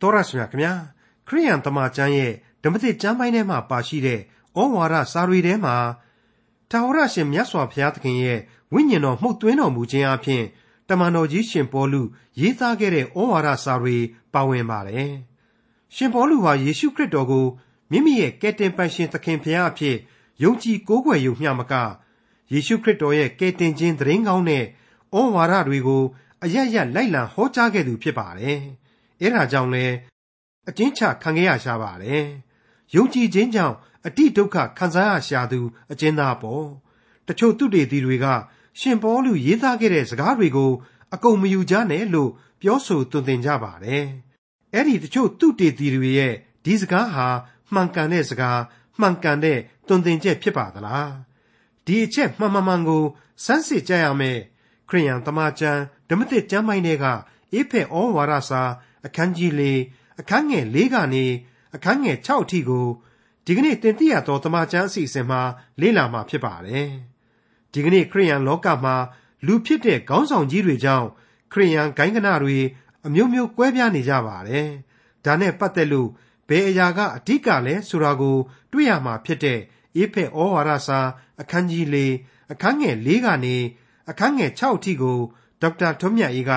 တော်ရရှိမြခင်ဗျာခရိယန်တမန်ကျမ်းရဲ့ဓမ္မသစ်ကျမ်းပိုင်းထဲမှာပါရှိတဲ့ဩဝါဒစာတွေထဲမှာတာဝရရှင်မြတ်စွာဘုရားသခင်ရဲ့ဝိညာဉ်တော်မှုတ်သွင်းတော်မူခြင်းအပြင်တမန်တော်ကြီးရှင်ပေါလုရေးသားခဲ့တဲ့ဩဝါဒစာတွေပါဝင်ပါတယ်ရှင်ပေါလုဟာယေရှုခရစ်တော်ကိုမိမိရဲ့ကယ်တင်ပိုင်ရှင်သခင်ဘုရားအဖြစ်ယုံကြည်ကိုးကွယ်ယုံမျှမကယေရှုခရစ်တော်ရဲ့ကယ်တင်ခြင်းသတင်းကောင်းတဲ့ဩဝါဒတွေကိုအရရလိုက်လံဟောကြားခဲ့သူဖြစ်ပါတယ်။ အဲဒါကြောင့်လဲအကျဉ်းချခံခဲ့ရရှာပါတယ်။ယုံကြည်ခြင်းကြောင့်အတိဒုက္ခခံစားရရှာသူအကျဉ်းသားပေါ့။တချို့သူတေသီတွေကရှင်ပေါလုရေးသားခဲ့တဲ့စကားတွေကို အကုန်မယူကြနဲ့လို့ပြောဆိုသွန်သင်ကြပါတယ်။အဲ့ဒီတချို့သူတေသီတွေရဲ့ဒီစကားဟာမှန်ကန်တဲ့စကားမှန်ကန်တဲ့သွန်သင်ချက်ဖြစ်ပါသလား။ဒီအချက်မှန်မှန်မှန်ကိုစမ်းစစ်ကြရမယ်ခရိယန်တမန်ကျမ်းဓမ္မသစ်ကျမ်းပိုင်းတွေကအေဖက်ဩဝါဒစာ အခန်းကြီး၄အခန်းငယ်၄ကနေအခန်းငယ်၆အထိကိုဒီကနေ့တင်ပြရသောတမန်ကျမ်းအစီအစဉ်မှာလေ့လာမှာဖြစ်ပါတယ်။ဒီကနေ့ခရိယန်လောကမှာလူဖြစ်တဲ့ခေါင်းဆောင်ကြီးတွေကြောင့်ခရိယန်ဂိုင်းကနတွေအမျိုးမျိုးကွဲပြားနေကြပါတယ်။ဒါနဲ့ပတ်သက်လို့ဘယ်အရာကအဓိကလဲဆိုတာကို တွေ့ရမှာဖြစ်တဲ့အေဖက်ဩဝါဒစာအခန်းကြီး၄အခန်းငယ်၄ကနေအခန်းငယ်6အထိကိုဒေါက်တာထွန်းမြတ်အေးက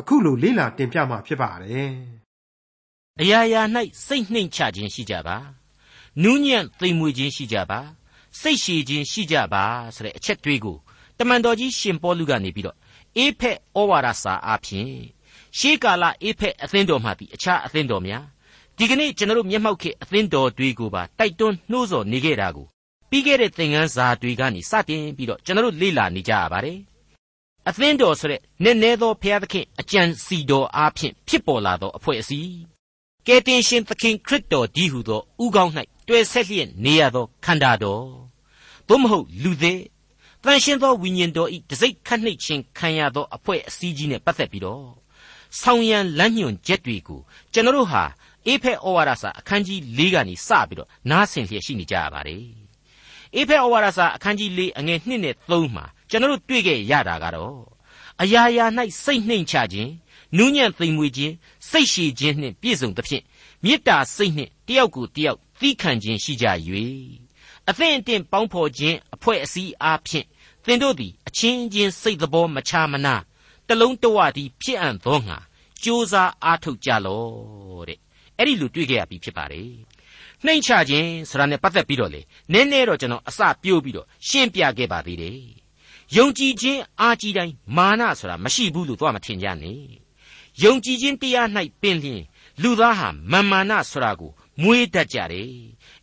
အခုလိုလေ့လာတင်ပြมาဖြစ်ပါတယ်။အရာရာ၌စိတ်နှိမ်ချခြင်းရှိကြပါ။နူးညံ့သိမ်မွေ့ခြင်းရှိကြပါ။စိတ်ရှည်ခြင်းရှိကြပါဆိုတဲ့အချက်တွေးကိုတမန်တော်ကြီးရှင်ပေါလုကနေပြီးတော့အေဖက်ဩဝါဒစာအဖြစ်ရှေးကာလအေဖက်အသင်းတော်မှသည်အခြားအသင်းတော်များဒီကနေ့ကျွန်တော်တို့မျက်မှောက်ခေအသင်းတော်တွေကိုပါတိုက်တွန်းနှိုးဆော်နေခဲ့တာကိုပြီးခဲ့တဲ့သင်ခန်းစာတွေကနေစတင်ပြီးတော့ကျွန်တော်တို့လေ့လာနေကြရပါတယ် အသင်းတော်ဆိုတဲ့နည်းနည်းသောဘုရားသခင်အကြံစီတော်အားဖြင့်ဖြစ်ပေါ်လာသောအဖွဲ့အစည်းကယ်တင်ရှင်သခင်ခရစ်တော်ဒီဟုသောဥကောင်း၌တွေ့ဆက်လျက်နေရသောခန္ဓာတော်သို့မဟုတ်လူသေးတန်ရှင်းသောဝိညာဉ်တော်ဤတစိ့ခတ်နှိပ်ခြင်းခံရသောအဖွဲ့အစည်းကြီးနဲ့ပတ်သက်ပြီးတော့ဆောင်းရန်လမ်းညွှန်ချက်တွေကိုကျွန်တော်တို့ဟာအေဖက်ဩဝါဒစာအခန်းကြီး၄ကနေစပြီးတော့နားဆင်လျက်ရှိနေကြရပါတယ်အေဖက်ဩဝါဒစာအခန်းကြီး၄အငယ်1နဲ့3မှာ ကျွန်တော်တို့တွေ့ခဲ့ရတာကတော့အရာရာ၌စိတ်နှိမ်ချခြင်းနူးညံ့သိမ်မွေ့ခြင်းစိတ်ရှည်ခြင်းနှင့်ပြည့်စုံသဖြင့်မေတ္တာစိတ်နှင့်တယောက်ကိုတယောက်သီးခံခြင်းရှိကြ၍အသင့်အတင့်ပေါင်းဖော်ခြင်းအဖွဲ့အစည်းအားဖြင့်သင်တို့သည်အချင်းချင်းစိတ်တော်မချမနာတလုံးတဝသည်ဖြစ်အံ့သောငါကြိုးစားအားထုတ်ကြလော့တဲ့အဲ့ဒီလိုတွေ့ကြရပြီဖြစ်ပါတယ်နှိမ်ချခြင်းဆိုတာနဲ့ပတ်သက်ပြီးတော့လေနည်းနည်းတော့ကျွန်တော်အစပြိုးပြီးတော့ရှင်းပြခဲ့ပါသေးတယ် ယုံကြည်ခြင်းအားကြီးတိုင်းမာနဆိုတာမရှိဘူးလို့တော့မထင်ကြနဲ့ယုံကြည်ခြင်းတရား၌ပင်လျင်လူသားဟာမာမာနဆိုတာကိုမွေးတတ်ကြတယ်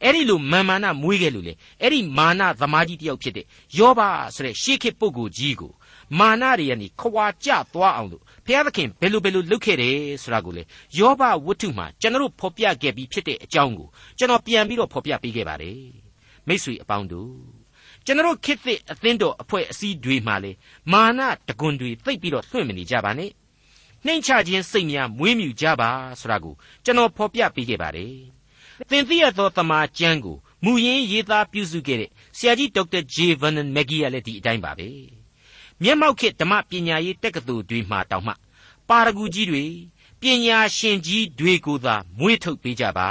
အဲ့ဒီလိုမာမာနမွေးခဲ့လို့လေအဲ့ဒီမာနသမားကြီးတယောက်ဖြစ်တဲ့ယောဘဆိုတဲ့ရှေးခေတ်ပုဂ္ဂိုလ်ကြီးကိုမာနတွေကနေခွာကျသွားအောင်လို့ဘုရားသခင်ဘယ်လိုဘယ်လိုလုပ်ခဲ့တယ်ဆိုတာကိုလေယောဘဝတ္ထုမှာကျွန်တော်ဖော်ပြခဲ့ပြီးဖြစ်တဲ့အကြောင်းကိုကျွန်တော်ပြန်ပြီးတော့ဖော်ပြပေးခဲ့ပါတယ်မိတ်ဆွေအပေါင်းတို့ ကျွန်တော်ခေတ်သစ်အသင်းတော်အဖွဲ့အစည်းတွေမှာလေမာနတကွန်တွေသိပ်ပြီးတော့လွှင့်မနေကြပါနဲ့နှိမ်ချခြင်းစိတ်များမွေးမြူကြပါဆိုတာကိုကျွန်တော်ဖော်ပြပေးခဲ့ပါတယ်သင်သိရသောတမန်ကျမ်းကိုမူရင်းရေးသားပြုစုခဲ့တဲ့ဆရာကြီးဒေါက်တာဂျေဗန်နန်မက်ဂီကလည်းဒီအတိုင်းပါပဲမျက်မှောက်ခေတ်ဓမ္မပညာရေးတက္ကသိုလ်တွေမှာတောင်မှပါရဂူကြီးတွေပညာရှင်ကြီးတွေကိုသာမွေးထုတ်ပေးကြပါ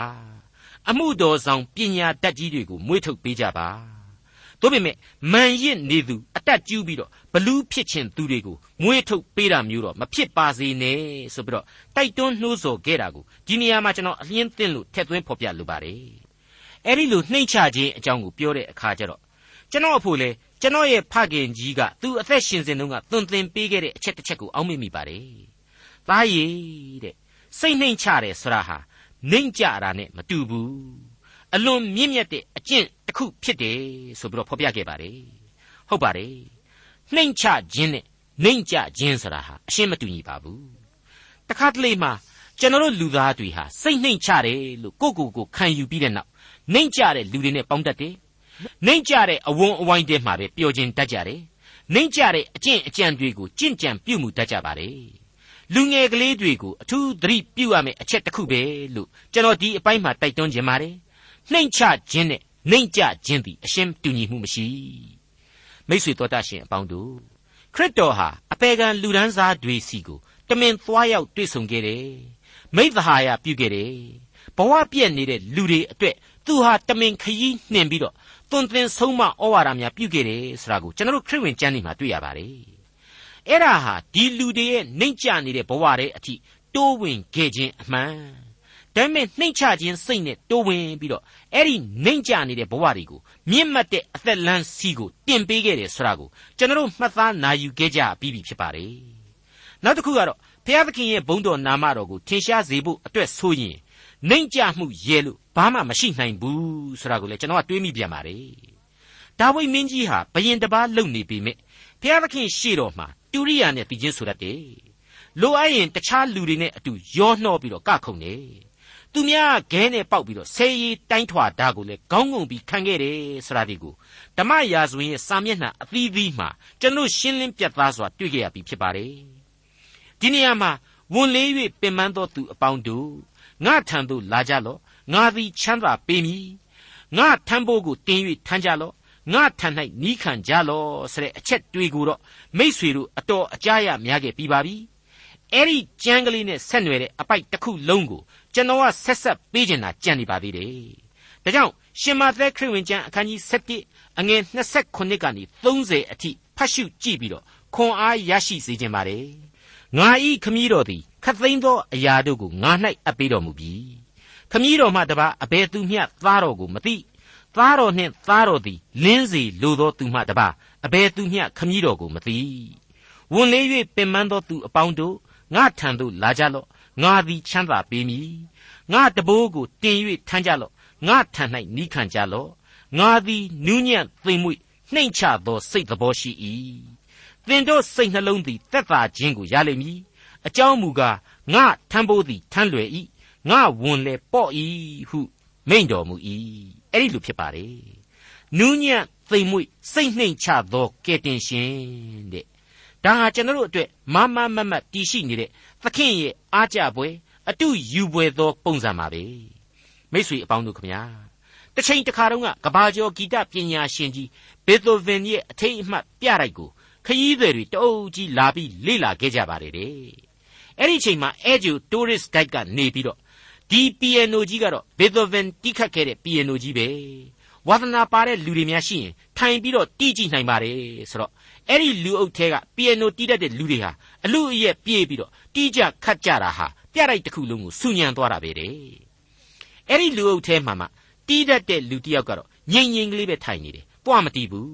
အမှုတော်ဆောင်ပညာတတ်ကြီးတွေကိုမွေးထုတ်ပေးကြပါ တို့ပေမဲ့မန်ရစ်နေသူအတက်ကျူးပြီးတော့ဘလူးဖြစ်ခြင်းသူတွေကိုမွေးထုတ်ပေးတာမျိုးတော့မဖြစ်ပါစေနဲ့ဆိုပြီးတော့တိုက်တွန်းနှိုးဆော်ခဲ့တာကိုဒီနေရာမှာကျွန်တော်အလင်းသင်းလို့ထည့်သွင်းဖော်ပြလိုပါတယ်အဲ့ဒီလိုနှိမ့်ချခြင်းအကြောင်းကိုပြောတဲ့အခါကျတော့ကျွန်တော်အဖို့လေကျွန်တော်ရဲ့ဖခင်ကြီးကသူအသက်ရှင်စဉ်တုန်းကသွန်သင်ပေးခဲ့တဲ့အချက်တစ်ချက်ကိုအောက်မေ့မိပါတယ်။သားရည်တဲ့စိတ်နှိမ်ချတယ်ဆိုတာဟာနှိမ်ကြတာနဲ့မတူဘူး။ အလွန်မြင့်မြတ်တဲ့အကျင့်တစ်ခုဖြစ်တယ်ဆိုပြီးတော့ဖော်ပြခဲ့ပါတယ်။ဟုတ်ပါတယ်။နှိမ်ချခြင်းနဲ့နှိမ်ကြခြင်းဆိုတာဟာအရှင်းမတူညီပါဘူး။တခါတလေမှာကျွန်တော်တို့လူသားတွေဟာစိတ်နှိမ်ချတယ်လို့ကိုယ့်ကိုယ်ကိုခံယူပြီးတဲ့နောက်နှိမ်ကြတဲ့လူတွေနဲ့ပေါင်းတတ်တယ်နှိမ့်ကြတဲ့အဝန်းအဝိုင်းတဲမှာပဲပျော်ခြင်းတတ်ကြတယ်နှိမ့်ကြတဲ့အကျင့်အကြံတွေကိုကြင့်ကြံပြုမှုတတ်ကြပါတယ်လူငယ်ကလေးတွေကိုအထူးသတိပြုရမယ့်အချက်တစ်ခုပဲလို့ကျွန်တော်ဒီအပိုင်းမှာတိုက်တွန်းခြင်းပါတယ် နှိမ့်ချခြင်းနဲ့နှိမ့်ကြခြင်းသည်အရှင်းတူညီမှုမရှိမိษွေတော်တတ်ရှင်အပေါင်းတို့ခရစ်တော်ဟာအပေခံလူဒန်းစားတွေစီကိုတမင်သွားရောက်တွေ့ဆုံခဲ့တယ်မိသဟာယပြုခဲ့တယ်ဘဝပြည့်နေတဲ့လူတွေအတွက်သူဟာတမင်ခရီးနှင်ပြီးတော့သွန်သင်ဆုံးမဩဝါဒများပြုခဲ့တယ်ဆိုတာကိုကျွန်တော်တို့ခရစ်ဝင်ကျမ်းမှာတွေ့ရပါတယ်အဲ့ဒါဟာဒီလူတွေရဲ့နှိမ့်ချနေတဲ့ဘဝတွေအထိတိုးဝင်ခဲ့ခြင်းအမှန် ဒါပေမဲ့နှိမ့်ချခြင်းစိတ်နဲ့တိုးဝင်ပြီးတော့အဲ့ဒီနှိမ့်ချနေတဲ့ဘဝတွေကိုမြင့်မတ်တဲ့အသက်လန်းစီကိုတင်ပေးခဲ့တယ်ဆိုတာကိုကျွန်တော်တို့မှတ်သားနိုင်ယူခဲ့ကြပြီးပြီဖြစ်ပါတယ်နောက်တစ်ခုကတော့ဘုရားသခင်ရဲ့ဘုန်းတော်နာမတော်ကိုထင်ရှားစေဖို့အတွက်ဆိုရင်နှိမ့်ချမှုရဲလို့ဘာမှမရှိနိုင်ဘူးဆိုတာကိုလည်းကျွန်တော်ကတွေးမိပြန်ပါတယ်ဒါဝိမင်းကြီးဟာဘယင်တပားလုံနေပြီမြဲဘုရားသခင်ရှေ့တော်မှာတူရိယာနဲ့ပြီးချင်းဆိုတတ်တယ်လိုအပ်ရင်တခြားလူတွေနဲ့အတူရောနှောပြီးတော့ကခုန်တယ် သူများခဲနဲ့ပေါက်ပြီးတော့ဆေးရီတိုင်းထွာဓာကိုလည်းခေါင်းငုံပြီးခံခဲ့တယ်ဆိုတာဒီကိုဓမ္မရာဇဝင်ရဲ့စာမျက်နှာအသီးသီးမှာကျွန်တော်ရှင်းလင်းပြသစွာတွေ့ကြရပြီဖြစ်ပါတယ်ဒီနေရာမှာဝန်လေး၍ပင်ပန်းသောသူအပေါင်းတို့ငါထံသို့လာကြလော့ငါသည်ချမ်းသာပေးမည်ငါထမ်းဖို့ကိုတင်း၍ထမ်းကြလော့ငါထံ၌နီးခံကြလော့ဆိုတဲ့အချက်တွေးကိုတော့မိษွေတို့အတော်အကြားရများခဲ့ပြီးပါပြီ အဲ့ဒီကြမ်းကလေးနဲ့ဆက်နွယ်တဲ့အပိုက်တစ်ခုလုံးကိုကျွန်တော်ကဆက်ဆက်ပေးချင်တာကြံနေပါသေးတယ်ဒါကြောင့်ရှင်မာသက်ခရစ်ဝင်ကျမ်းအခန်းကြီး7အငယ်29ကနေ30အထိဖတ်ရှုကြည့်ပြီးတော့ခွန်အားရရှိစေခြင်းပါတယ်ငါဤခမည်းတော်သည်ခတ်သိမ်းသောအရာတို့ကိုငါ၌အပ်ပေးတော်မူပြီခမည်းတော်မှတပါအဘယ်သူမျှသားတော်ကိုမသိသားတော်နှင့်သားတော်သည်လင်းစီလိုသောသူမှတပါအဘယ်သူမျှခမည်းတော်ကိုမသိဝန်လေး၍ပင်ပန်းသောသူအပေါင်းတို့ ငါထံသို့လာကြလော့ငါသည်ချမ်းသာပေးမည်ငါတဘိုးကိုတင်၍ထမ်းကြလော့ငါထံ၌နီးခံကြလော့ငါသည်နူးညံ့သိမ်မွေ့နှိမ်ချသောစိတ်သဘောရှိ၏သင်တို့စိတ်နှလုံးသည်တက်တာခြင်းကိုရလိမ့်မည်အကြောင်းမူကားငါထမ်းဖို့သည်ထမ်းလွယ်၏ငါဝန်လေပေါ့၏ဟုမိန့်တော်မူ၏အဲ့ဒီလိုဖြစ်ပါတယ်နူးညံ့သိမ်မွေ့စိတ်နှိမ်ချသောကဲ့တင်ရှင်တဲ့ ဒါဟာကျွန်တော်တို့အတွက်မမမမတည်ရှိနေတဲ့သခင်ရဲ့အားကြပွဲအတုယူပွဲသောပုံစံပါပဲမိတ်ဆွေအပေါင်းတို့ခမညာတစ်ချိန်တစ်ခါတုန်းကကဘာကျော်ဂီတပညာရှင်ကြီးဘေသိုဗင်ရဲ့အထိတ်အမှတ်ပြတိုက်ကိုခရီးသည်တွေတအုပ်ကြီးလာပြီးလေ့လာခဲ့ကြပါတယ်တဲ့အဲ့ဒီချိန်မှာအဲဂျူတိုးရစ်ဂိုက်ကနေပြီးတော့ဒီပီယနိုကြီးကတော့ဘေသိုဗင်တီးခတ်ခဲ့တဲ့ပီယနိုကြီးပဲဝါသနာပါတဲ့လူတွေများရှိရင်ထိုင်ပြီးတော့တီးကြည့်နိုင်ပါတယ်ဆိုတော့ အဲ့ဒီလူအုပ်ထဲကပီယနိုတီးတတ်တဲ့လူတွေဟာအလူအရက်ပြေးပြီးတော့တီးကြခတ်ကြတာဟာပြတိုက်တစ်ခုလုံးကိုဆူညံသွားတာပဲတဲ့အဲ့ဒီလူအုပ်ထဲမှာမှတီးတတ်တဲ့လူတစ်ယောက်ကတော့ငြိမ်ငြိမ်ကလေးပဲထိုင်နေတယ်တွားမတီးဘူး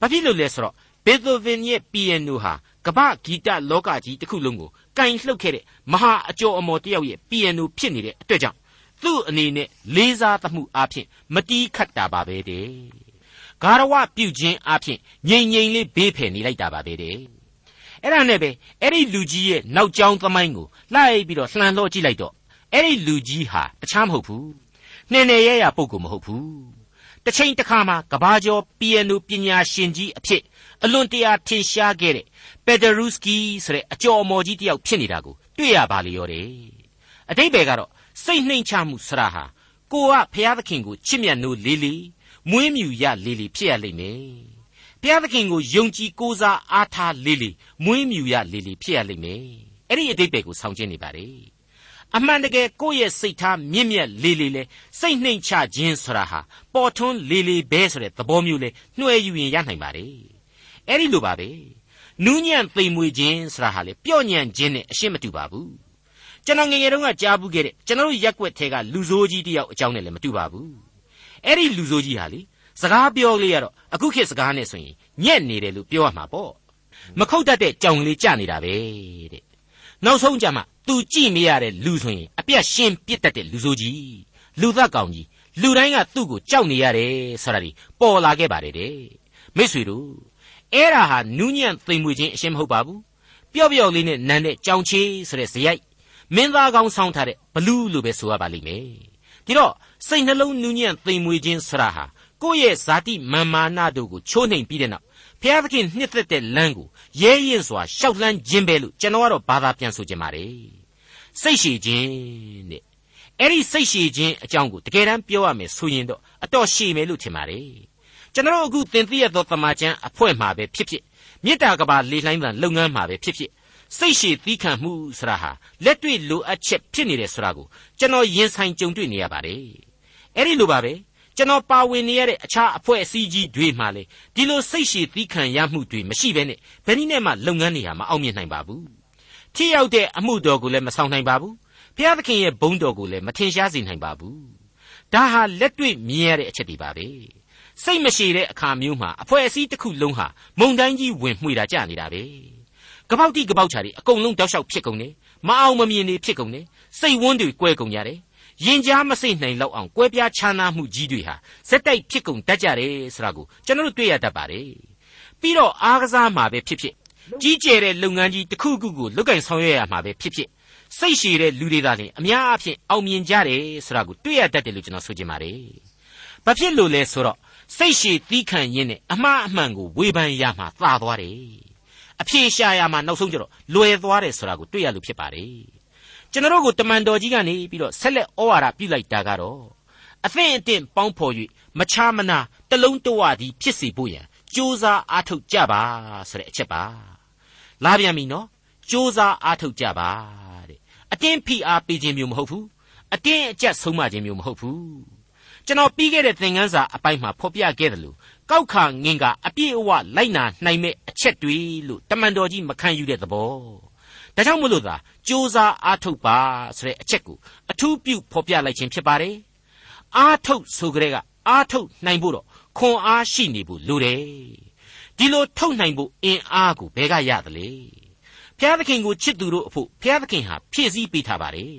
ဘာဖြစ်လို့လဲဆိုတော့ဘေသိုဗင်ရဲ့ပီယနိုဟာကမ္ဘာဂီတလောကကြီးတစ်ခုလုံးကိုကင်လှုပ်ခဲ့တဲ့မဟာအကျော်အမော်တစ်ယောက်ရဲ့ပီယနိုဖြစ်နေတဲ့အတွက်ကြောင့်သူ့အနေနဲ့လေးစားသမှုအဖြစ်မတီးခတ်တာပါပဲတဲ့ ဂါရဝပြုခြင်းအဖြစ်ငြိမ်ငြိမ်လေးဘေးဖယ်နေလိုက်တာပါပဲတဲ့အဲ့ဒါနဲ့ပဲအဲ့ဒီလူကြီးရဲ့နောက်ကျောင်းသမိုင်းကိုလိုက်ပြီးတော့လှန်လို့ကြည့်လိုက်တော့အဲ့ဒီလူကြီးဟာတခြားမဟုတ်ဘူးနှင်းနေရရပုဂ္ဂိုလ်မဟုတ်ဘူးတစ်ချိန်တစ်ခါမှာကဘာကျော်ပီယနိုပညာရှင်ကြီးအဖြစ်အလွန်တရာထင်ရှားခဲ့တဲ့ပက်ဒရူစကီဆိုတဲ့အကျော်အမော်ကြီးတယောက်ဖြစ်နေတာကိုတွေ့ရပါလေရောတယ်အတိတ်ဘယ်ကတော့စိတ်နှိမ်ချမှုဆရာဟာကိုကဖျားသခင်ကိုချစ်မြတ်နိုးလေးလေး မွေးမြူရလေးလေးဖြစ်ရလိမ့်မယ်ဘုရားသခင်ကိုယုံကြည်ကိုးစားအားထားလေးလေးမွေးမြူရလေးလေးဖြစ်ရလိမ့်မယ်အဲ့ဒီအတိတ်ဘယ်ကိုဆောင်ကျင်းနေပါလေအမှန်တကယ်ကိုယ့်ရဲ့စိတ်ထားမြင့်မြတ်လေးလေးလဲစိတ်နှိမ်ချခြင်းဆိုတာဟာပေါ်ထွန်းလေးလေးပဲဆိုတဲ့သဘောမျိုးလဲနှွှဲယူရင်ရနိုင်ပါလေအဲ့ဒီလိုပါပဲနူးညံ့သိမ်မွေခြင်းဆိုတာဟာလေပြော့ညံ့ခြင်းနဲ့အရှင်းမတူပါဘူးကျွန်တော်ငငယ်တုန်းကကြားဘူးခဲ့တဲ့ကျွန်တော်ရက်ွက်ထဲကလူဆိုးကြီးတယောက်အကြောင်းနဲ့လည်းမတူပါဘူး အဲ့ဒီလူဆိုးကြီးဟာလေစကားပြောလေးရတော့အခုခေတ်စကားနဲ့ဆိုရင်ညက်နေတယ်လို့ပြောရမှာပေါ့မခုတ်တတ်တဲ့ကြောင်လေးကြနေတာပဲတဲ့နောက်ဆုံးကြမှာသူကြည့်မရတဲ့လူဆိုရင်အပြတ်ရှင်းပြစ်တတ်တဲ့လူဆိုးကြီးလူသက်ကောင်ကြီးလူတိုင်းကသူ့ကိုကြောက်နေရတယ်ဆိုတာဒီပေါ်လာခဲ့ပါတယ်တဲ့မိတ်ဆွေတို့အဲ့ဒါဟာနူးညံ့သိမ်မွေခြင်းအရှင်းမဟုတ်ပါဘူးပျော့ပျော့လေးနဲ့နန်းတဲ့ကြောင်ချေးဆိုတဲ့ဇယိုက်မင်းသားကောင်းဆောင်းထားတဲ့ဘလူးလို့ပဲဆိုရပါလိမ့်မယ်ဒီတော့ စိတ်နှလုံးနူးညံ့သိမ်မွေခြင်းဆရာဟာကိုယ့်ရဲ့ဇာတိမာန်မာနတို့ကိုချိုးနှိမ်ပြီးတဲ့နောက်ဘုရားသခင်နှစ်သက်တဲ့လမ်းကိုရဲရင်စွာရှောက်လှမ်းခြင်းပဲလို့ကျွန်တော်ကတော့ဘာသာပြန်ဆိုချင်ပါတယ်စိတ်ရှည်ခြင်းတဲ့အဲ့ဒီစိတ်ရှည်ခြင်းအကြောင်းကိုတကယ်တမ်းပြောရမယ်ဆိုရင်တော့အတော်ရှည်မယ်လို့ထင်ပါတယ်ကျွန်တော်အခုသင်သိရသောတမန်ကျန်အဖွဲ့မှာပဲဖြစ်ဖြစ်မေတ္တာကဘာလေလှိုင်းတန်လုပ်ငန်းမှာပဲဖြစ်ဖြစ်စိတ်ရှည်သီးခံမှုဆိုတာဟာလက်တွေ့လိုအပ်ချက်ဖြစ်နေတယ်ဆိုတာကိုကျွန်တော်ရင်ဆိုင်ကြုံတွေ့နေရပါတယ် အဲ့ဒီလိုပါပဲကျွန်တော်ပါဝင်နေရတဲ့အခြားအဖွဲ့အစည်းကြီးတွေမှလည်းဒီလိုစိတ်ရှည်သီးခံရမှုတွေမရှိဘဲနဲ့ဘယ်နည်းနဲ့မှလုပ်ငန်းတွေဟာမအောင်မြင်နိုင်ပါဘူးထိရောက်တဲ့အမှုတော်ကိုလည်းမဆောင်နိုင်ပါဘူးဘုရားသခင်ရဲ့ဘုန်းတော်ကိုလည်းမထင်ရှားစေနိုင်ပါဘူးဒါဟာလက်တွေ့မြင်ရတဲ့အချက်တွေပါပဲစိတ်မရှိတဲ့အခါမျိုးမှာအဖွဲ့အစည်းတစ်ခုလုံးဟာမုံတိုင်းကြီးဝင်မှွေတာကြနေတာပဲကပောက်တိကပောက်ချာတွေအကုန်လုံးတောက်လျှောက်ဖြစ်ကုန်တယ်မအောင်မမြင်တွေဖြစ်ကုန်တယ်စိတ်ဝန်းတွေကွဲကုန်ကြတယ် ရင်ကြားမစိတ်နိုင်လောက်အောင်ကွဲပြားခြားနားမှုကြီးတွေဟာစက်တိုက်ဖြစ်ကုန်တတ်ကြတယ်ဆိုတာကိုကျွန်တော်တို့တွေ့ရတတ်ပါတယ်ပြီးတော့အားကစားမှာပဲဖြစ်ဖြစ်ကြီးကျယ်တဲ့လုပ်ငန်းကြီးတစ်ခုခုကိုလုပ်ကင်ဆောင်ရွက်ရမှာပဲဖြစ်ဖြစ်စိတ်ရှည်တဲ့လူတွေသာလျှင်အများအားဖြင့်အောင်မြင်ကြတယ်ဆိုတာကိုတွေ့ရတတ်တယ်လို့ကျွန်တော်ဆိုချင်ပါတယ်ဘာဖြစ်လို့လဲဆိုတော့စိတ်ရှည်သီးခံရင်းနဲ့အမှားအမှန်ကိုဝေဖန်ရမှာသာသွားတယ်အဖြေရှာရမှာနောက်ဆုံးကျတော့လွယ်သွားတယ်ဆိုတာကိုတွေ့ရလို့ဖြစ်ပါတယ် ကျွန်တော်တို့ကိုတမန်တော်ကြီးကနေပြီးတော့ဆက်လက်ဩဝါဒပြုလိုက်တာကတော့အသင့်အတင့်ပေါင်းဖော်၍မချာမနာတလုံးတဝသည်ဖြစ်စေဖို့ရန်ကြိုးစားအားထုတ်ကြပါဆိုတဲ့အချက်ပါလာပြန်ပြီနော်ကြိုးစားအားထုတ်ကြပါတဲ့အတင်းဖိအားပေးခြင်းမျိုးမဟုတ်ဘူးအတင်းအကျပ်ဆုံးမခြင်းမျိုးမဟုတ်ဘူးကျွန်တော်ပြီးခဲ့တဲ့သင်ခန်းစာအပိုင်းမှာဖော်ပြခဲ့တယ်လို့ကောက်ခါငင်ကအပြည့်အဝလိုက်နာနိုင်မဲ့အချက်တွေလို့တမန်တော်ကြီးမခံယူတဲ့သဘော ဒါကြောင့်မို့လို့သာစ조사အားထုတ်ပါဆိုတဲ့အချက်ကိုအထူးပြုဖော်ပြလိုက်ခြင်းဖြစ်ပါတယ်အားထုတ်ဆိုကြတဲ့ကအားထုတ်နိုင်ဖို့တော့ခွန်အားရှိနေဖို့လိုတယ်ဒီလိုထုတ်နိုင်ဖို့အင်အားကိုဘယ်ကရသလဲဘုရားသခင်ကိုချစ်သူတို့အဖို့ဘုရားသခင်ဟာဖြည့်ဆည်းပေးထားပါတယ်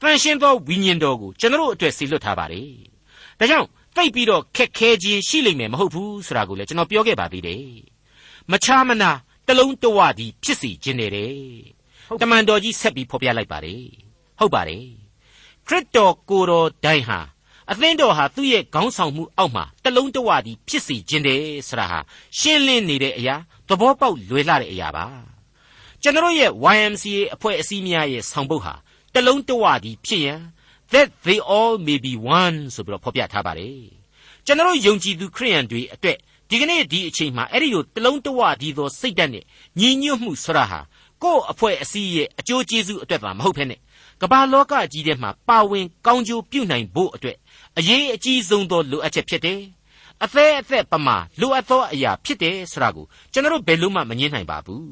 တန်ရှင်းသောဝိညာဉ်တော်ကိုကျွန်တော်အတွက်ဆေလွတ်ထားပါတယ်ဒါကြောင့်သိပ်ပြီးတော့ခက်ခဲခြင်းရှိလိမ့်မယ်မဟုတ်ဘူးဆိုတာကိုလည်းကျွန်တော်ပြောခဲ့ပါသေးတယ်မချာမနာတလုံးတဝတည်းဖြစ်စီခြင်းနဲ့တဲ့ တမန်တော်ကြီးဆက်ပြီးဖော်ပြလိုက်ပါတယ်ဟုတ်ပါတယ်ခရစ်တော်ကိုယ်တော်တိုင်ဟာအသင်းတော်ဟာသူ့ရဲ့ခေါင်းဆောင်မှုအောက်မှာတလုံးတဝတည်းဖြစ်စီခြင်းတယ်ဆိုတာဟာရှင်းလင်းနေတဲ့အရာသဘောပေါက်လွယ်လှတဲ့အရာပါကျွန်တော်ရဲ့ YMCA အဖွဲ့အစည်းများရဲ့ဆောင်ပုဒ်ဟာတလုံးတဝတည်းဖြစ်ရန် that they all may be one ဆိုပြီးတော့ဖော်ပြထားပါတယ်ကျွန်တော်ယုံကြည်သူခရိယန်တွေအတွက်ဒီကနေ့ဒီအချိန်မှာအဲ့ဒီလိုတလုံးတဝတည်းသောစိတ်ဓာတ်နဲ့ညီညွတ်မှုဆိုတာဟာ ကိုယ့်အဖွဲ့အစည်းရဲ့အကျိုးကျေးဇူးအတွက်ပါမဟုတ်ဖ ೇನೆ ကမ္ဘာလောကကြီးထဲမှာပါဝင်ကောင်းကျိုးပြုနိုင်ဖို့အတွက်အရေးအကြီးဆုံးသောလိုအပ်ချက်ဖြစ်တယ်အသေးအသက်ပမာလိုအပ်သောအရာဖြစ်တယ်ဆိုတာကိုကျွန်တော်တို့ဘယ်လို့မှမငြင်းနိုင်ပါဘူး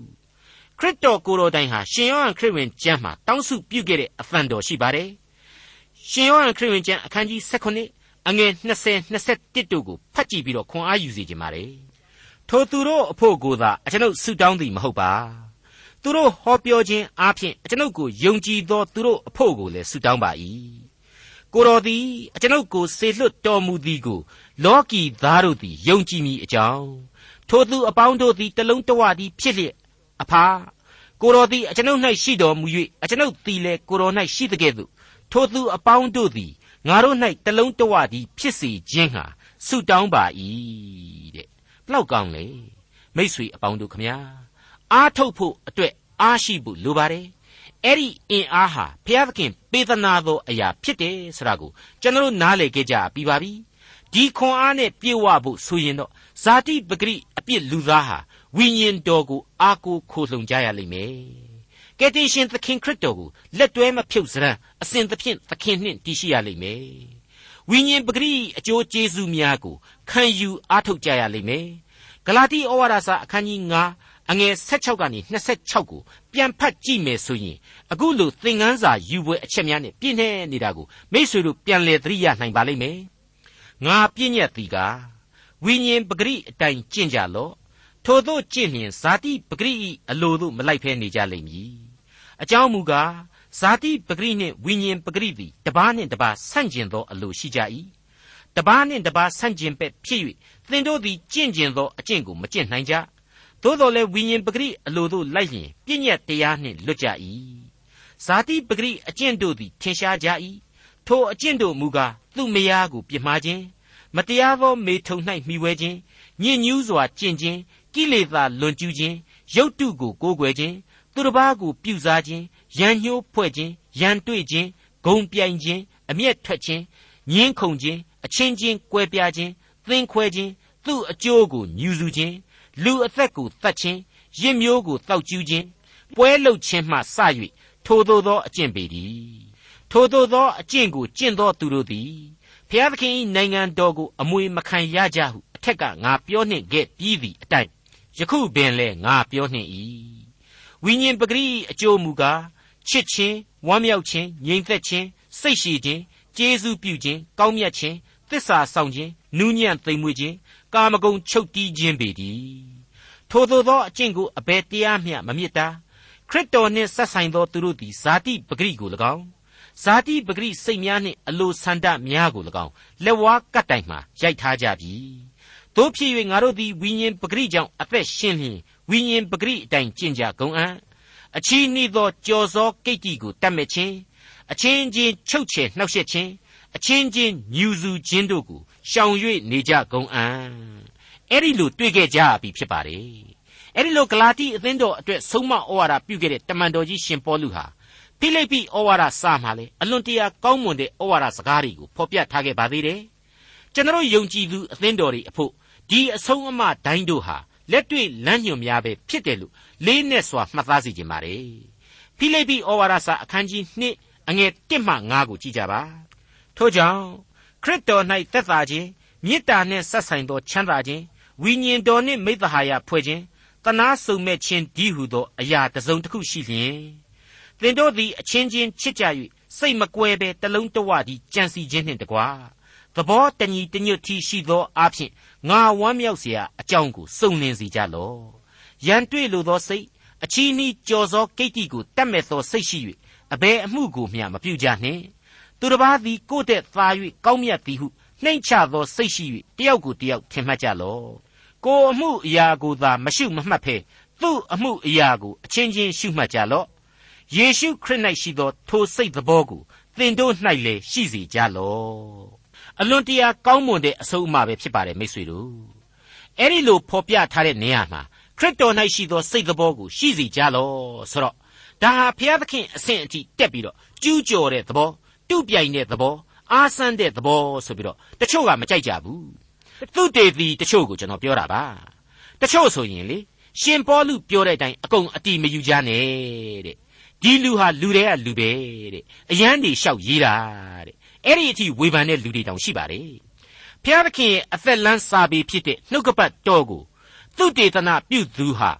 ခရစ်တော်ကိုယ်တော်တိုင်ဟာရှင်ယောဟန်ခရစ်ဝင်ကျမ်းမှာတောင်းစုပြုခဲ့တဲ့အဖန်တော်ရှိပါတယ်ရှင်ယောဟန်ခရစ်ဝင်ကျမ်းအခန်းကြီး16အငယ်20 21တို့ကိုဖတ်ကြည့်ပြီးတော့ခွန်အားယူစေခြင်းပါတယ်ထိုသူတို့အဖို့ကိုသာအကျွန်ုပ်ဆုတောင်းသည်မဟုတ်ပါ သူတို့ဟောပြောခြင်းအားဖြင့်အကျွန်ုပ်ကိုယုံကြည်သောသူတို့အဖို့ကိုလည်းဆုတောင်းပါ၏ကိုတော်သည်အကျွန်ုပ်ကိုစေလွတ်တော်မူသည်ကိုလောကီသားတို့သည်ယုံကြည်မိအကြောင်းထိုသူအပေါင်းတို့သည်တလုံးတဝသည်ဖြစ်လျက်အဖာကိုတော်သည်အကျွန်ုပ်၌ရှိတော်မူ၍အကျွန်ုပ်သည်လည်းကိုတော်၌ရှိသကဲ့သို့ထိုသူအပေါင်းတို့သည်ငါတို့၌တလုံးတဝသည်ဖြစ်စေခြင်းဟာဆုတောင်းပါ၏တဲ့ဘလောက်ကောင်းလဲမိษွေအပေါင်းတို့ခမညာ အားထုတ်ဖို့အတွက်အားရှိဖို့လိုပါတယ်အဲ့ဒီအင်အားဟာဘုရားသခင်ပေးသနာသောအရာဖြစ်တယ်ဆိုတာကိုကျွန်တော်နားလည်ခဲ့ကြပြီးပါပြီဒီခွန်အားနဲ့ပြေဝဖို့ဆိုရင်တော့ဇာတိပဂရိအပြစ်လူသားဟာဝိညာဉ်တော်ကိုအားကိုးခိုလှုံကြရလိမ့်မယ်ကယ်တင်ရှင်သခင်ခရစ်တော်ကိုလက်တွဲမဖြုတ်စရန်အစဉ်သဖြင့်သခင်နှင့်တည်ရှိရလိမ့်မယ်ဝိညာဉ်ပဂရိအကျိုးကျေးဇူးများကိုခံယူအားထုတ်ကြရလိမ့်မယ်ဂလာတိဩဝါဒစာအခန်းကြီး9 အငယ်16ကနေ26ကိုပြန်ဖတ်ကြည့်မယ်ဆိုရင်အခုလိုသင်ခန်းစာယူပွဲအချက်များနဲ့ပြည့်နေနေတာကိုမိษွေတို့ပြန်လည်သတိရနိုင်ပါလိမ့်မယ်။ငါပြည့်ညက်သည်ကဝိညာဉ်ပဂရိအတိုင်းကျင့်ကြလော့ထို့သောကျင့်လျင်ဇာတိပဂရိ၏အလိုသို့မလိုက်ဖဲနေကြလိမ့်မည်။အကြောင်းမူကားဇာတိပဂရိနှင့်ဝိညာဉ်ပဂရိသည်တပားနှင့်တပားဆန့်ကျင်သောအလိုရှိကြ၏။တပားနှင့်တပားဆန့်ကျင်ပဲ့ဖြစ်၍သင်တို့သည်ကျင့်ကျင်သောအကျင့်ကိုမကျင့်နိုင်ကြ။ သို့တော်လည်းဝိညာဉ်ပဂရိအလိုတို့လိုက်ရင်ပြည့်ညက်တရားနှင့်လွတ်ကြ၏ဇာတိပဂရိအကျင့်တို့သည်ထင်ရှားကြ၏ထိုအကျင့်တို့မူကားသူ့မယားကိုပြစ်မှားခြင်းမတရားသောမေထုံ၌မှီဝဲခြင်းညစ်ညူးစွာကျင့်ခြင်းကိလေသာလွန်ကျူးခြင်းရုပ်တုကိုကိုးကွယ်ခြင်းသူတစ်ပါးကိုပြုစားခြင်းရန်ညှိုးဖွဲ့ခြင်းရန်တွေ့ခြင်းဂုံပြိုင်ခြင်းအမျက်ထွက်ခြင်းညင်းခုန်ခြင်းအချင်းချင်းကွဲပြားခြင်းသင်ခွဲခြင်းသူ့အကျိုးကိုညူစုခြင်း လူအသက်ကိုတတ်ခြင်းရစ်မျိုးကိုတောက်ကျူးခြင်းပွဲလုတ်ခြင်းမှစ၍ထိုသို့သောအကျင့်ပေသည်ထိုသို့သောအကျင့်ကိုကျင့်သောသူတို့သည်ဖျားသခင်၏နိုင်ငံတော်ကိုအမွေမခံရကြဟုအထက်ကငါပြောနှင့်ခဲ့ပြီးသည့်အတိုင်းယခုပင်လဲငါပြောနှင့်၏ဝိညာဉ်ပဂရိအကျိုးမူကားချစ်ခြင်းဝမ်းမြောက်ခြင်းငြိမ်သက်ခြင်းစိတ်ရှိခြင်းကျေးဇူးပြုခြင်းကောင်းမြတ်ခြင်းသစ္စာဆောင်ခြင်းနူးညံ့သိမ်မွေ့ခြင်း ကာမဂုဏ်ချုပ်တီးခြင်းပေတည်းထိုသို့သောအကျင့်ကိုအဘယ်တရားမျှမမြစ်တာခရစ်တော်နှင့်ဆက်ဆိုင်သောသူတို့သည်ဇာတိပဂရိကို၎င်းဇာတိပဂရိစိတ်များနှင့်အလိုဆန္ဒများကို၎င်းလက်ဝါးကတ်တိုင်မှရိုက်ထားကြပြီတို့ဖြစ်၍ငါတို့သည်ဝိညာဉ်ပဂရိကြောင့်အသက်ရှင်လျင်ဝိညာဉ်ပဂရိအတိုင်းကျင့်ကြကုန်အံ့အချီးနှီးသောကြော်စောကိတ္တိကိုတတ်မဲ့ခြင်းအချင်းချင်းချုပ်ချယ်နှောက်ယှက်ခြင်း အချင်းချင်းညူစုခြင်းတို့ကိုရှောင်၍နေကြကုန်အံ့အဲ့ဒီလိုတွေ့ခဲ့ကြပြီဖြစ်ပါတယ်အဲ့ဒီလိုဂလာတိအသင်းတော်အတွက်ဆုံးမဩဝါဒပြုခဲ့တဲ့တမန်တော်ကြီးရှင်ပေါလုဟာဖိလိပ္ပိဩဝါဒစာမှာလေအလွန်တရာကောင်းမွန်တဲ့ဩဝါဒစကားတွေကိုဖော်ပြထားခဲ့ပါသေးတယ်ကျွန်တော်ယုံကြည်သူအသင်းတော်တွေအဖို့ဒီအဆုံးအမဒိုင်းတို့ဟာလက်တွေ့လမ်းညွှန်များပဲဖြစ်တယ်လို့လေးနဲ့စွာမှတ်သားစီခြင်းပါတယ်ဖိလိပ္ပိဩဝါဒစာအခန်းကြီး2အငယ်1မှ5ကိုကြည့်ကြပါ ထို့ကြောင့်ခရစ်တော်၌သက်သာခြင်းမေတ္တာနှင့်ဆက်ဆိုင်သောချမ်းသာခြင်းဝိညာဉ်တော်နှင့်မိတ္တဟာယဖွဲ့ခြင်းတနာစုံမဲ့ခြင်းဒီဟုသောအရာတစ်စုံတစ်ခုရှိလျင်သင်တို့သည်အချင်းချင်းချစ်ကြ၍စိတ်မကွဲဘဲတလုံးတဝတည်းကြံစီခြင်းနှင့်တကွာသဘောတညီတညွတ်ထီရှိသောအဖြစ်ငါဝမ်းမြောက်เสียအကြောင်းကိုစုံလင်စေကြလော့ရန်တွေ့လိုသောစိတ်အချီးနှီးကြော်စောကိတ္တိကိုတတ်မဲ့သောစိတ်ရှိ၍အဘယ်အမှုကိုမျှမပြုကြနှင့် သူတစ်ပါးသည်ကိုယ့်တဲ့သာ၍ကောင်းမြတ်သည်ဟုနှိမ့်ချသောစိတ်ရှိ၍တယောက်ကိုတယောက်ထင်မှတ်ကြလော့ကိုအမှုအရာကိုသာမရှုမမှတ်ဖဲသူ့အမှုအရာကိုအချင်းချင်းရှုမှတ်ကြလော့ယေရှုခရစ်၌ရှိသောထိုစိတ်သဘောကိုသင်တို့၌လည်းရှိစေကြလော့အလွန်တရာကောင်းမွန်တဲ့အဆုံးအမပဲဖြစ်ပါတယ်မိတ်ဆွေတို့အဲ့ဒီလိုဖော်ပြထားတဲ့နေရာမှာခရစ်တော်၌ရှိသောစိတ်သဘောကိုရှိစေကြလော့ဆိုတော့ဒါဟာဘုရားသခင်အဆင့်အထိတက်ပြီးတော့ကျူးကျော်တဲ့သဘော တုပြိုင်တဲ့သဘောအားဆန်းတဲ့သဘောဆိုပြီးတော့တချို့ကမကြိုက်ကြဘူးသူတေသီတချို့ကိုကျွန်တော်ပြောတာပါတချို့ဆိုရင်လေရှင်ပေါလုပြောတဲ့အတိုင်းအကုန်အတိမယူကြနဲ့တဲ့ဒီလူဟာလူတွေကလူပဲတဲ့အရန်တွေလျှောက်ရေးတာတဲ့အဲ့ဒီအထိဝေဖန်တဲ့လူတွေတောင်ရှိပါတယ်ဖျားသခင်ရဲ့အသက်လန်းစာပေဖြစ်တဲ့နှုတ်ကပတ်တော်ကိုသူတေသနာပြုသူဟာ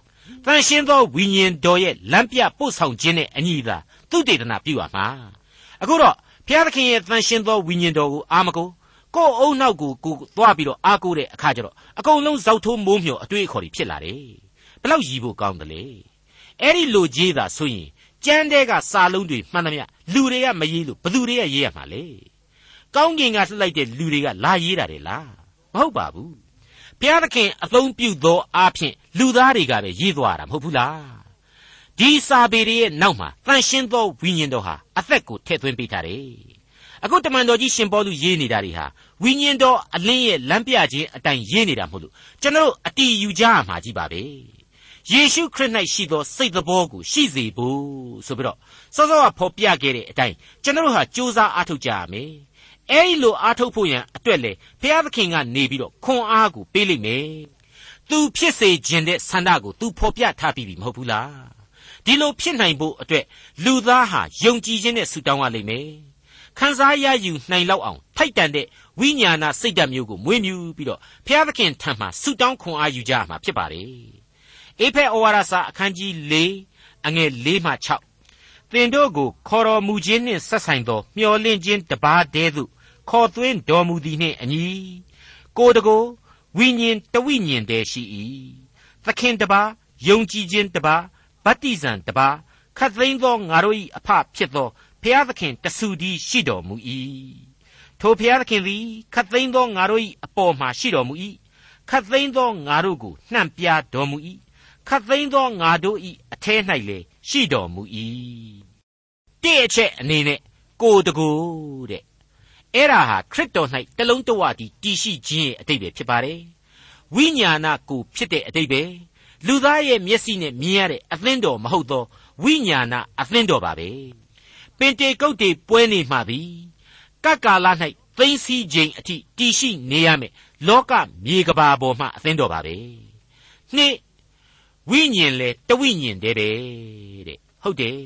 တန်ရှင်းသောဝိညာဉ်တော်ရဲ့လမ်းပြပို့ဆောင်ခြင်းနဲ့အညီသာသူတေသနာပြုရမှာအခုတော့ ဘုရားသခင်ရဲ့တန်ရှင်းသောဝိညာဉ်တော်ကိုအာမကိုကိုယ်အုံနောက်ကိုကိုသွားပြီးတော့အားကိုးတဲ့အခါကျတော့အကုန်လုံးဇောက်ထိုးမိုးမျှော်အတွေ့အခေါ်တွေဖြစ်လာတယ်ဘလောက်ရည်ဖို့ကောင်းတယ်လေအဲ့ဒီလိုကြီးတာဆိုရင်ကြမ်းတဲ့ကစာလုံးတွေမှန်သမျှလူတွေကမရေးလို့ဘသူတွေကရေးရမှာလေကောင်းကင်ကလှလိုက်တဲ့လူတွေကလာရေးတာတယ်လားမဟုတ်ပါဘူးဘုရားသခင်အသုံးပြုသောအားဖြင့်လူသားတွေကပဲရေးသွားတာမဟုတ်ဘူးလား ဒီစာပေတွေရဲ့နောက်မှာတန်ရှင်းသောဝိညာဉ်တော်ဟာအသက်ကိုထည့်သွင်းပေးထားတယ်အခုတမန်တော်ကြီးရှင်ပေါလုရေးနေတာတွေဟာဝိညာဉ်တော်အလင်းရဲ့လမ်းပြခြင်းအတိုင်းရေးနေတာမဟုတ်လို့ကျွန်တော်အတီးယူကြရမှာကြီးပါပဲယေရှုခရစ်၌ရှိသောစိတ်တော်ကိုရှိစေဖို့ဆိုပြီးတော့စောစောကဖော်ပြခဲ့တဲ့အတိုင်းကျွန်တော်ဟာစ조사အားထုတ်ကြရမယ်အဲဒီလိုအားထုတ်ဖို့ရန်အတွက်လေဘုရားသခင်ကနေပြီးတော့ခွန်အားကိုပေးလိမ့်မယ်သူဖြစ်စေခြင်းတဲ့ဆန္ဒကိုသူဖော်ပြထားပြီးပြီမဟုတ်ဘူးလား ဒီလိုဖြစ်နိုင်ဖို့အတွက်လူသားဟာယုံကြည်ခြင်းနဲ့ဆုတောင်းရလိမ့်မယ်ခံစားရယူနိုင်လောက်အောင်ထိုက်တန်တဲ့ဝိညာဏစိတ်ဓာတ်မျိုးကိုမွေးမြူပြီးတော့ဘုရားသခင်ထံမှာဆုတောင်းခွန်အားယူကြရမှာဖြစ်ပါတယ်အေဖဲဩဝါဒစာအခန်းကြီး၄အငယ်၄မှ6သင်တို့ကိုခေါ်တော်မူခြင်းနှင့်ဆက်ဆိုင်သောမျှော်လင့်ခြင်းတပါးတည်းသို့ခေါ်သွင်းတော်မူသည်နှင့်အညီကိုတကိုဝိညာဉ်တဝိညာဉ်တည်းရှိ၏သခင်တပါးယုံကြည်ခြင်းတပါးဗ တ္တိဇံတပါးခတ်သိမ်းသောငါတို့၏အဖဖြစ်သောဖျားသခင်တဆူဒီရှိတော်မူ၏ထိုဖျားသခင်သည်ခတ်သိမ်းသောငါတို့၏အပေါ်မှာရှိတော်မူ၏ခတ်သိမ်းသောငါတို့ကိုနှံ့ပြတော်မူ၏ခတ်သိမ်းသောငါတို့၏အထဲ၌လည်းရှိတော်မူ၏တဲ့အချက်အနေနဲ့ကိုတကူတဲ့အဲ့ဒါဟာခရစ်တော်၌တလုံးတဝတည်းတည်ရှိခြင်းရဲ့အတိတ်ပဲဖြစ်ပါတယ်ဝိညာဏကိုဖြစ်တဲ့အတိတ်ပဲ လူသားရဲ့မျက်စိနဲ့မြင်ရတဲ့အသင်းတော်မဟုတ်သောဝိညာဏအသင်းတော်ပါပဲပင်တေကုတ်တေပွဲနေမှသည်ကကာလ၌သိမ့်စီခြင်းအထိတည်ရှိနေရမယ်လောကမြေကဘာပေါ်မှအသင်းတော်ပါပဲနှစ်ဝဝိညာဉ်လည်းတဝိညာဉ်တည်းပဲတဲ့ဟုတ်တယ်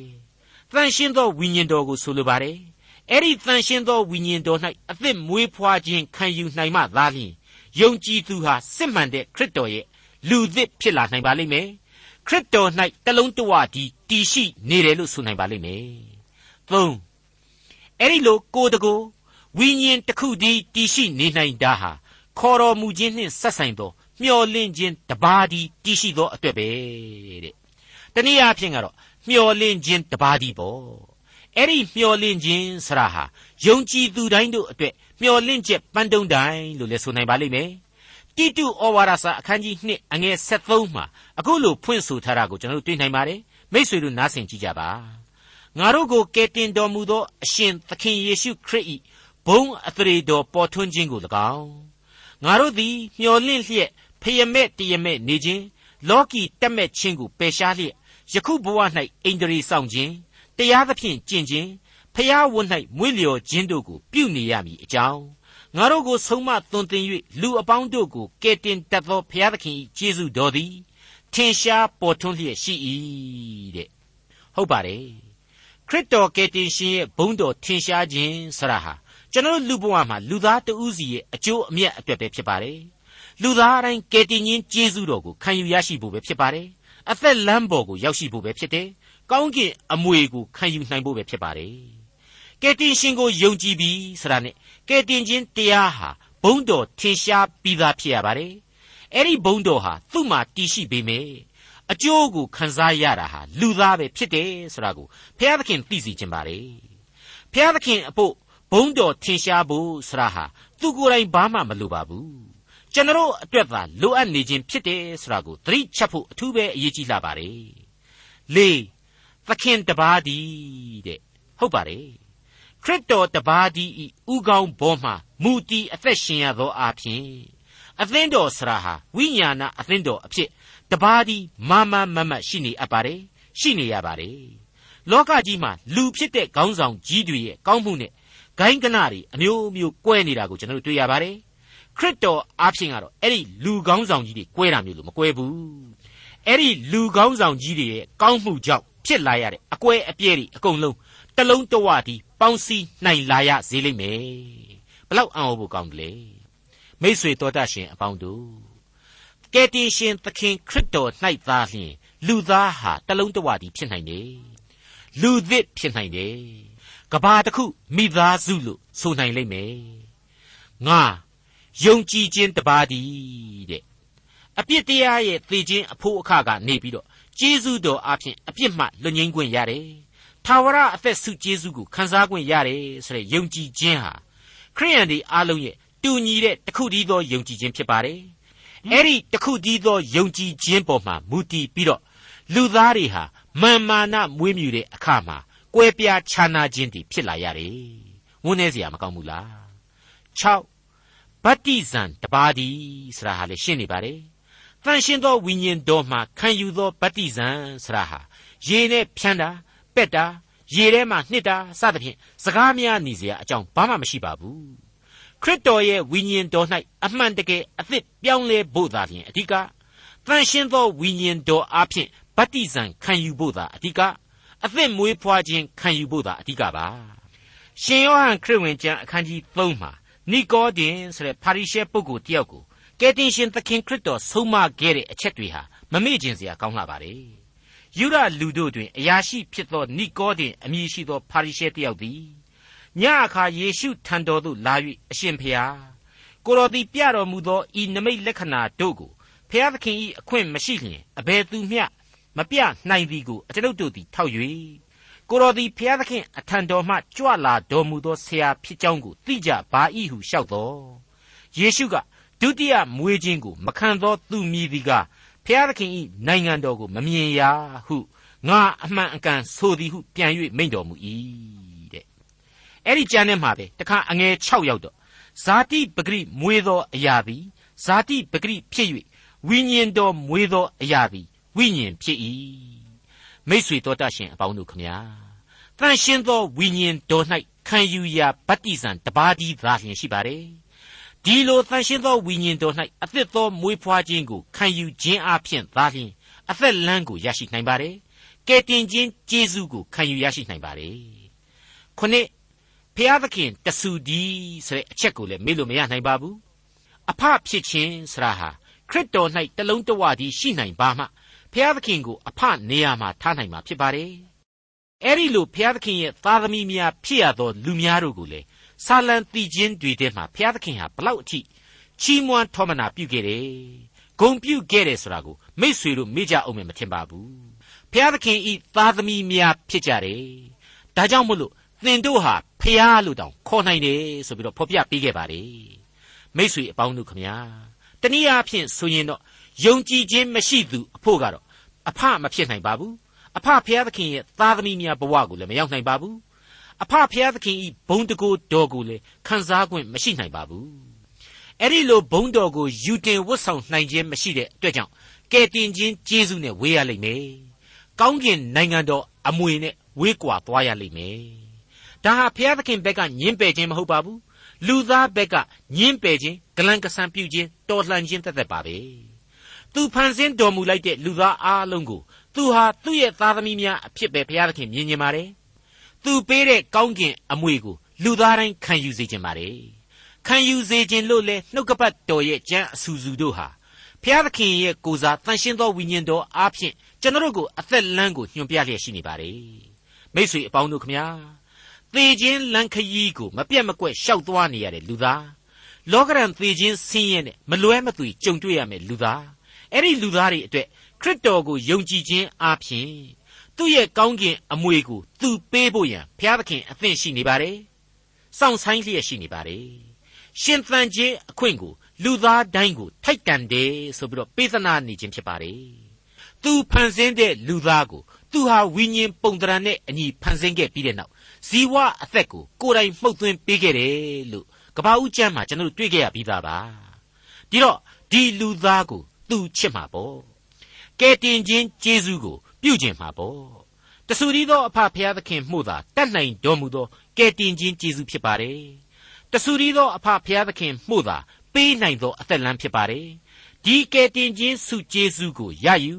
တန်ရှင်းသောဝိညာဉ်တော်ကိုဆိုလိုပါတယ်အဲ့ဒီတန်ရှင်းသောဝိညာဉ်တော်၌အသက်မွေးဖွားခြင်းခံယူနိုင်မှသာလျှင်ယုံကြည်သူဟာစစ်မှန်တဲ့ခရစ်တော်ရဲ့ လူသစ်ဖြစ်လာနိုင်ပါလိမ့်မယ်ခရစ်တော်၌တလုံးတဝတီတည်ရှိနေတယ်လို့ဆိုနိုင်ပါလိမ့်မယ်၃အဲ့ဒီလိုကိုတကိုဝိညာဉ်တစ်ခုတည်းတည်ရှိနေနိုင်တာဟာခေါ်တော်မူခြင်းနှင့်ဆက်ဆိုင်သောမျော်လင့်ခြင်းတပါးတည်းတည်ရှိသောအတွက်ပဲတဲ့တနည်းအားဖြင့်ကတော့မျော်လင့်ခြင်းတပါးတည်းပေါ့အဲ့ဒီမျော်လင့်ခြင်းဆရာဟာယုံကြည်သူတိုင်းတို့အတွက်မျော်လင့်ချက်ပန်းတုံးတိုင်းလို့လည်းဆိုနိုင်ပါလိမ့်မယ် တိတုဩဝါဒစာအခန်းကြီး2အငယ်73မှာအခုလိုဖွင့်ဆိုထားတာကိုကျွန်တော်တို့တွေ့နိုင်ပါတယ်မိษွေတို့နားဆင်ကြည့်ကြပါငါတို့ကိုကယ်တင်တော်မူသောအရှင်သခင်ယေရှုခရစ်၏ဘုန်းအသရေတော်ပေါ်ထွန်းခြင်းကို၎င်းငါတို့သည်မျော်လင့်လျက်ဖယမဲ့တယမဲ့နေခြင်းလောကီတက်မဲ့ခြင်းကိုပယ်ရှားလျက်ယခုဘဝ၌အိန္ဒြေဆောင်ခြင်းတရားသဖြင့်ကျင့်ခြင်းဖျားဝတ်၌မွေးလျော်ခြင်းတို့ကိုပြုနေရမည်အကြောင်း ငါတို့ကိုဆုံးမသွန်သင်၍လူအပေါင်းတို့ကိုကယ်တင်တတ်သောဘုရားသခင်၏ကျေးဇူးတော်သည်ထင်ရှားပေါ်ထွန်းလျက်ရှိ၏တဲ့ဟုတ်ပါတယ်ခရစ်တော်ကယ်တင်ရှင်ရဲ့ဘုန်းတော်ထင်ရှားခြင်းဆရာဟာကျွန်တော်လူဘဝမှာလူသားတဦးစီရဲ့အကျိုးအမြတ်အတွက်ပဲဖြစ်ပါတယ်လူသားတိုင်းကယ်တင်ခြင်းကျေးဇူးတော်ကိုခံယူရရှိဖို့ပဲဖြစ်ပါတယ်အသက်လမ်းပေါ်ကိုရောက်ရှိဖို့ပဲဖြစ်တယ်ကောင်းကင်အမွေကိုခံယူနိုင်ဖို့ပဲဖြစ်ပါတယ်ကယ်တင်ရှင်ကိုယုံကြည်ပြီးဆိုတာနဲ့ ကယ်တင်ခြင်းတရားဟာဘုန်းတော်ထင်ရှားပြီးသားဖြစ်ရပါတယ်အဲ့ဒီဘုန်းတော်ဟာသူ့မှာတည်ရှိပေမယ့်အကျိုးကိုခံစားရတာဟာလူသားပဲဖြစ်တယ်ဆိုတာကိုဘုရားသခင်သိစေခြင်းပါလေဘုရားသခင်အဖို့ဘုန်းတော်ထင်ရှားဖို့ဆိုတာဟာသူကိုယ်တိုင်ဘာမှမလိုပါဘူးကျွန်တော်အတွက်သာလိုအပ်နေခြင်းဖြစ်တယ်ဆိုတာကိုသတိချက်ဖို့အထူးပဲအရေးကြီးလာပါတယ်လေသခင်တပါးဒီတဲ့ဟုတ်ပါတယ် ခရစ်တော်တပါးဒီဤဥကောင်းဘောမှမူတီအသက်ရှင်ရသောအဖြစ်အသင်းတော်ဆရာဟာဝိညာဏအသင်းတော်အဖြစ်တပါးဒီမာမမမတ်ရှိနေအပ်ပါတယ်ရှိနေရပါတယ်လောကကြီးမှာလူဖြစ်တဲ့ခေါင်းဆောင်ကြီးတွေရဲ့ကောင်းမှုနဲ့ဂိုင်းကနတွေအမျိုးမျိုးကွဲနေတာကိုကျွန်တော်တို့တွေ့ရပါတယ်ခရစ်တော်အားဖြင့်ကတော့အဲ့ဒီလူကောင်းဆောင်ကြီးတွေကွဲတာမျိုးလို့မကွဲဘူးအဲ့ဒီလူကောင်းဆောင်ကြီးတွေရဲ့ကောင်းမှုကြောင့်ဖြစ်လာရတဲ့အကွဲအပြဲတွေအကုန်လုံးတလုံးတဝတီ ပေါင်းစည်းနိုင်လာရစေလိမ့်မယ်ဘလောက်အံ့ဩဖို့ကောင်းတယ်လေမိษွေတော်တတ်ရှင်အပေါင်းတို့ကယ်တင်ရှင်သခင်ခရစ်တော်၌သာလျှင်လူသားဟာတလုံးတဝတီဖြစ်နိုင်တယ်လူသစ်ဖြစ်နိုင်တယ်ကဘာတစ်ခုမိသားစုလို့ဆိုနိုင်လိမ့်မယ်ငါယုံကြည်ခြင်းတပါးတည်းတဲ့အပြစ်တရားရဲ့သေခြင်းအဖို့အခကနေပြီးတော့ကျေးဇူးတော်အဖြစ်အပြစ်မှလွတ်ငင်းခွင့်ရတယ်။ ထာဝရအသက်ဆုကျေးဇူးကိုခံစားခွင့်ရတယ်ဆိုတဲ့ယုံကြည်ခြင်းဟာခရိယန်တွေအားလုံးရဲ့တူညီတဲ့တခုတည်းသောယုံကြည်ခြင်းဖြစ်ပါတယ်။အဲ့ဒီတခုတည်းသောယုံကြည်ခြင်းပေါ်မှာမူတည်ပြီးတော့လူသားတွေဟာမာမာနမွေးမြူတဲ့အခါမှာကွဲပြားခြားနာခြင်းတွေဖြစ်လာရတယ်။ဝန်းနေစရာမကောင်းဘူးလား။6ဗတ္တိဇံတပါးဒီဆိုတာဟာလေရှင်းနေပါတယ်။တန်ရှင်းသောဝိညာဉ်တော်မှခံယူသောဗတ္တိဇံဆိုတာဟာရေနဲ့ဖြန်းတာ ပက်တာရေထဲမှာနှစ်တာစသဖြင့်စကားများနေเสียအကြောင်းဘာမှမရှိပါဘူး။ခရစ်တော်ရဲ့ဝိညာဉ်တော်၌အမှန်တကယ်အသစ်ပြောင်းလဲဖို့သာလျှင်အဓိကတန်ရှင်းသောဝိညာဉ်တော်အဖြစ်ဗတ္တိဇံခံယူဖို့သာအဓိကအသစ်မွေးဖွားခြင်းခံယူဖို့သာအဓိကပါ။ရှင်ယောဟန်ခရစ်ဝင်ကျမ်းအခန်းကြီး3မှာနိကောဒင်ဆိုတဲ့ပါရိရှဲပုဂ္ဂိုလ်တယောက်ကိုကယ်တင်ရှင်သခင်ခရစ်တော်ဆုံးမခဲ့တဲ့အချက်တွေဟာမမေ့ခြင်းစရာကောင်းလာပါတယ်။ ယူရလူတို့တွင် အရာရှိဖြစ်သော နိကောဒင်အမည်ရှိသောပါရိရှဲတယောက်သည်ညအခါယေရှုထံတော်သို့လာ၍အရှင်ဖျားကိုတော်သည်ပြတော်မူသောဤနမိတ်လက္ခဏာတို့ကိုဖျားသခင်၏အခွင့်မရှိလျင်အဘယ်သူမျှမပြနိုင်သည်ကိုအကျွန်ုပ်တို့သည်ထောက်၍ကိုတော်သည်ဖျားသခင်အထံတော်မှကြွလာတော်မူသောဆရာဖြစ်ကြောင်းကိုသိကြပါ၏ဟုလျှောက်တော်ယေရှုကဒုတိယမွေးခြင်းကိုမခံသောသူမည်သည်က ဖျားသခင်၏နိုင်ငံတော်ကိုမမြင်ရဟုငါအမှန်အကန်ဆိုသည်ဟုပြန်၍မိန့်တော်မူ၏တဲ့အဲ့ဒီကျမ်းထဲမှာပဲတခါအငယ်6ရောက်တော့ဇာတိပဂရိမွေးသောအရာသည်ဇာတိပဂရိဖြစ်၍ဝိညာဉ်တော်မွေးသောအရာသည်ဝိညာဉ်ဖြစ်၏မိษွေတော်တတ်ရှင်အပေါင်းတို့ခမညာတန်ရှင်းသောဝိညာဉ်တော်၌ခံယူရာဗတ္တိဇံတပါးတည်းသာလျှင်ရှိပါတယ် ဒီလိုတန်ရှင်းသောဝိညာဉ်တော်၌အသစ်သောမွေးဖွားခြင်းကိုခံယူခြင်းအပြင်သာလျှင်အသက်လမ်းကိုရရှိနိုင်ပါတယ်ကယ်တင်ခြင်းကျေးဇူးကိုခံယူရရှိနိုင်ပါတယ်ခုနှစ်ဖျားသခင်တဆူဒီဆိုတဲ့အချက်ကိုလည်းမေ့လို့မရနိုင်ပါဘူးအဖဖြစ်ခြင်းဆရာဟာခရစ်တော်၌တလုံးတဝတည်းရှိနိုင်ပါမှဖျားသခင်ကိုအဖနေရာမှာထားနိုင်မှာဖြစ်ပါတယ်အဲ့ဒီလိုဖျားသခင်ရဲ့သားသမီးများဖြစ်ရသောလူများတို့ကိုလေ ဆာလံတီချင်းတွေထဲမှာဖျားသခင်ဟာဘလောက်အထိချီးမွမ်းထောမနာပြုခဲ့တယ်ဂုံပြုခဲ့တယ်ဆိုတာကိုမိษွေတို့မေ့ကြအောင်မထင်ပါဘူးဖျားသခင်ဤသားသမီးများဖြစ်ကြတယ်ဒါကြောင့်မို့လို့သင်တို့ဟာဖျားလို့တောင်ခေါ်နိုင်တယ်ဆိုပြီးတော့ဖော်ပြပေးခဲ့ပါတယ်မိษွေအပေါင်းတို့ခမညာတနည်းအားဖြင့်ဆိုရင်တော့ယုံကြည်ခြင်းမရှိသူအဖို့ကတော့အဖမဖြစ်နိုင်ပါဘူးအဖဖျားသခင်ရဲ့သားသမီးများဘဝကိုလည်းမရောက်နိုင်ပါဘူး အဖဖျားသခင်ဤဘုံတကိုတော်ကိုလည်းခံစား권မရှိနိုင်ပါဘူးအဲ့ဒီလိုဘုံတော်ကိုယူတင်ဝတ်ဆောင်နိုင်ခြင်းမရှိတဲ့အတွက်ကြောင့်ကယ်တင်ခြင်းကျေးဇူးနဲ့ဝေးရလိမ့်မယ်ကောင်းကင်နိုင်ငံတော်အမွေနဲ့ဝေးကွာသွားရလိမ့်မယ်ဒါဟာဘုရားသခင်ဘက်ကညင်းပယ်ခြင်းမဟုတ်ပါဘူးလူသားဘက်ကညင်းပယ်ခြင်းဂလန်ကဆန်ပြုခြင်းတော်လှန်ခြင်းသက်သက်ပါပဲသူဖန်ဆင်းတော်မူလိုက်တဲ့လူသားအားလုံးကိုသူဟာသူ့ရဲ့သားသမီးများအဖြစ်ပဲဘုရားသခင်မြင်မြင်ပါတယ် သူပေးတဲ့ကောင်းကင်အမွေကိုလူသားတိုင်းခံယူစေခြင်းပါတယ်ခံယူစေခြင်းလို့လေနှုတ်ကပတ်တော်ရဲ့ကြံအဆူဆူတို့ဟာဖျားသခင်ရဲ့ကိုစားတန်ရှင်းသောဝိညာဉ်တော်အားဖြင့်ကျွန်တော်တို့ကိုအသက်လမ်းကိုညွှန်ပြလျက်ရှိနေပါတယ်မိတ်ဆွေအပေါင်းတို့ခမညာသေခြင်းလမ်းခရီးကိုမပြတ်မကွက်ရှောက်သွားနေရတဲ့လူသားလောကရန်သေခြင်းဆင်းရဲနဲ့မလွဲမသွေကြုံတွေ့ရမယ်လူသားအဲ့ဒီလူသားတွေအတွက်ခရစ်တော်ကိုယုံကြည်ခြင်းအားဖြင့် သူ့ရဲ့ကောင်းကင်အမွေကိုသူပေးဖို့ရန်ဘုရားသခင်အသင့်ရှိနေပါတယ်စောင့်ဆိုင်လျက်ရှိနေပါတယ်ရှင်သန်ခြင်းအခွင့်ကိုလူသားတိုင်းကိုထိုက်တန်တယ်ဆိုပြီးတော့ပေးသနာနေခြင်းဖြစ်ပါတယ်သူဖန်ဆင်းတဲ့လူသားကိုသူဟာဝိညာဉ်ပုံတရံနဲ့အညီဖန်ဆင်းခဲ့ပြီးတဲ့နောက်ဇီဝအသက်ကိုကိုယ်တိုင်မှုတ်သွင်းပေးခဲ့တယ်လို့ကပ္ပဦးကျမ်းမှာကျွန်တော်တို့တွေ့ခဲ့ရပြီးသားပါဒီတော့ဒီလူသားကိုသူချစ်မှာပေါ့ကဲတင်ခြင်းကျေးဇူးကို ပြုကျင်မှာပေါ့တဆူဒီသောအဖဖျားသခင်မှုသာတတ်နိုင်တော်မူသောကဲတင်ခြင်းကျေးဇူးဖြစ်ပါတယ်တဆူဒီသောအဖဖျားသခင်မှုသာပေးနိုင်သောအသက်လမ်းဖြစ်ပါတယ်ဒီကဲတင်ခြင်းစုကျေးဇူးကိုရယူ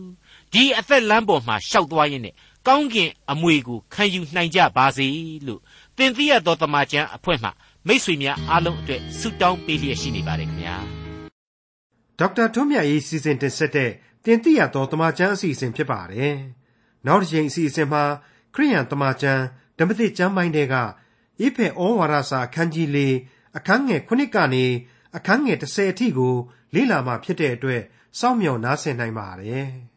ဒီအသက်လမ်းပေါ်မှာရှောက်သွားရင်းနဲ့ကောင်းကင်အမွေကိုခံယူနိုင်ကြပါစေလို့သင်သိရသောတမန်ကျန်အဖွဲ့မှမိတ်ဆွေများအားလုံးအတွက်ဆုတောင်းပေးလျက်ရှိနေပါတယ်ခင်ဗျာဒေါက်တာထွန်းမြတ်ရေးစီစဉ်တင်ဆက်တဲ့ တင်သိရသောတမန်ကျန်အစီအစဉ်ဖြစ်ပါတယ်နောက်တစ်ချိန်အစီအစဉ်မှာခရိယန်တမန်ကျန်ဓမ္မသစ်ကျမ်းပိုင်းတွေကဣဖေဩဝါဒစာအခန်းကြီး၄အခန်းငယ်9ကနေအခန်းငယ်10အထိကိုလေ့လာမှဖြစ်တဲ့အတွက်စောင့်မျှော်နားဆင်နိုင်ပါတယ်။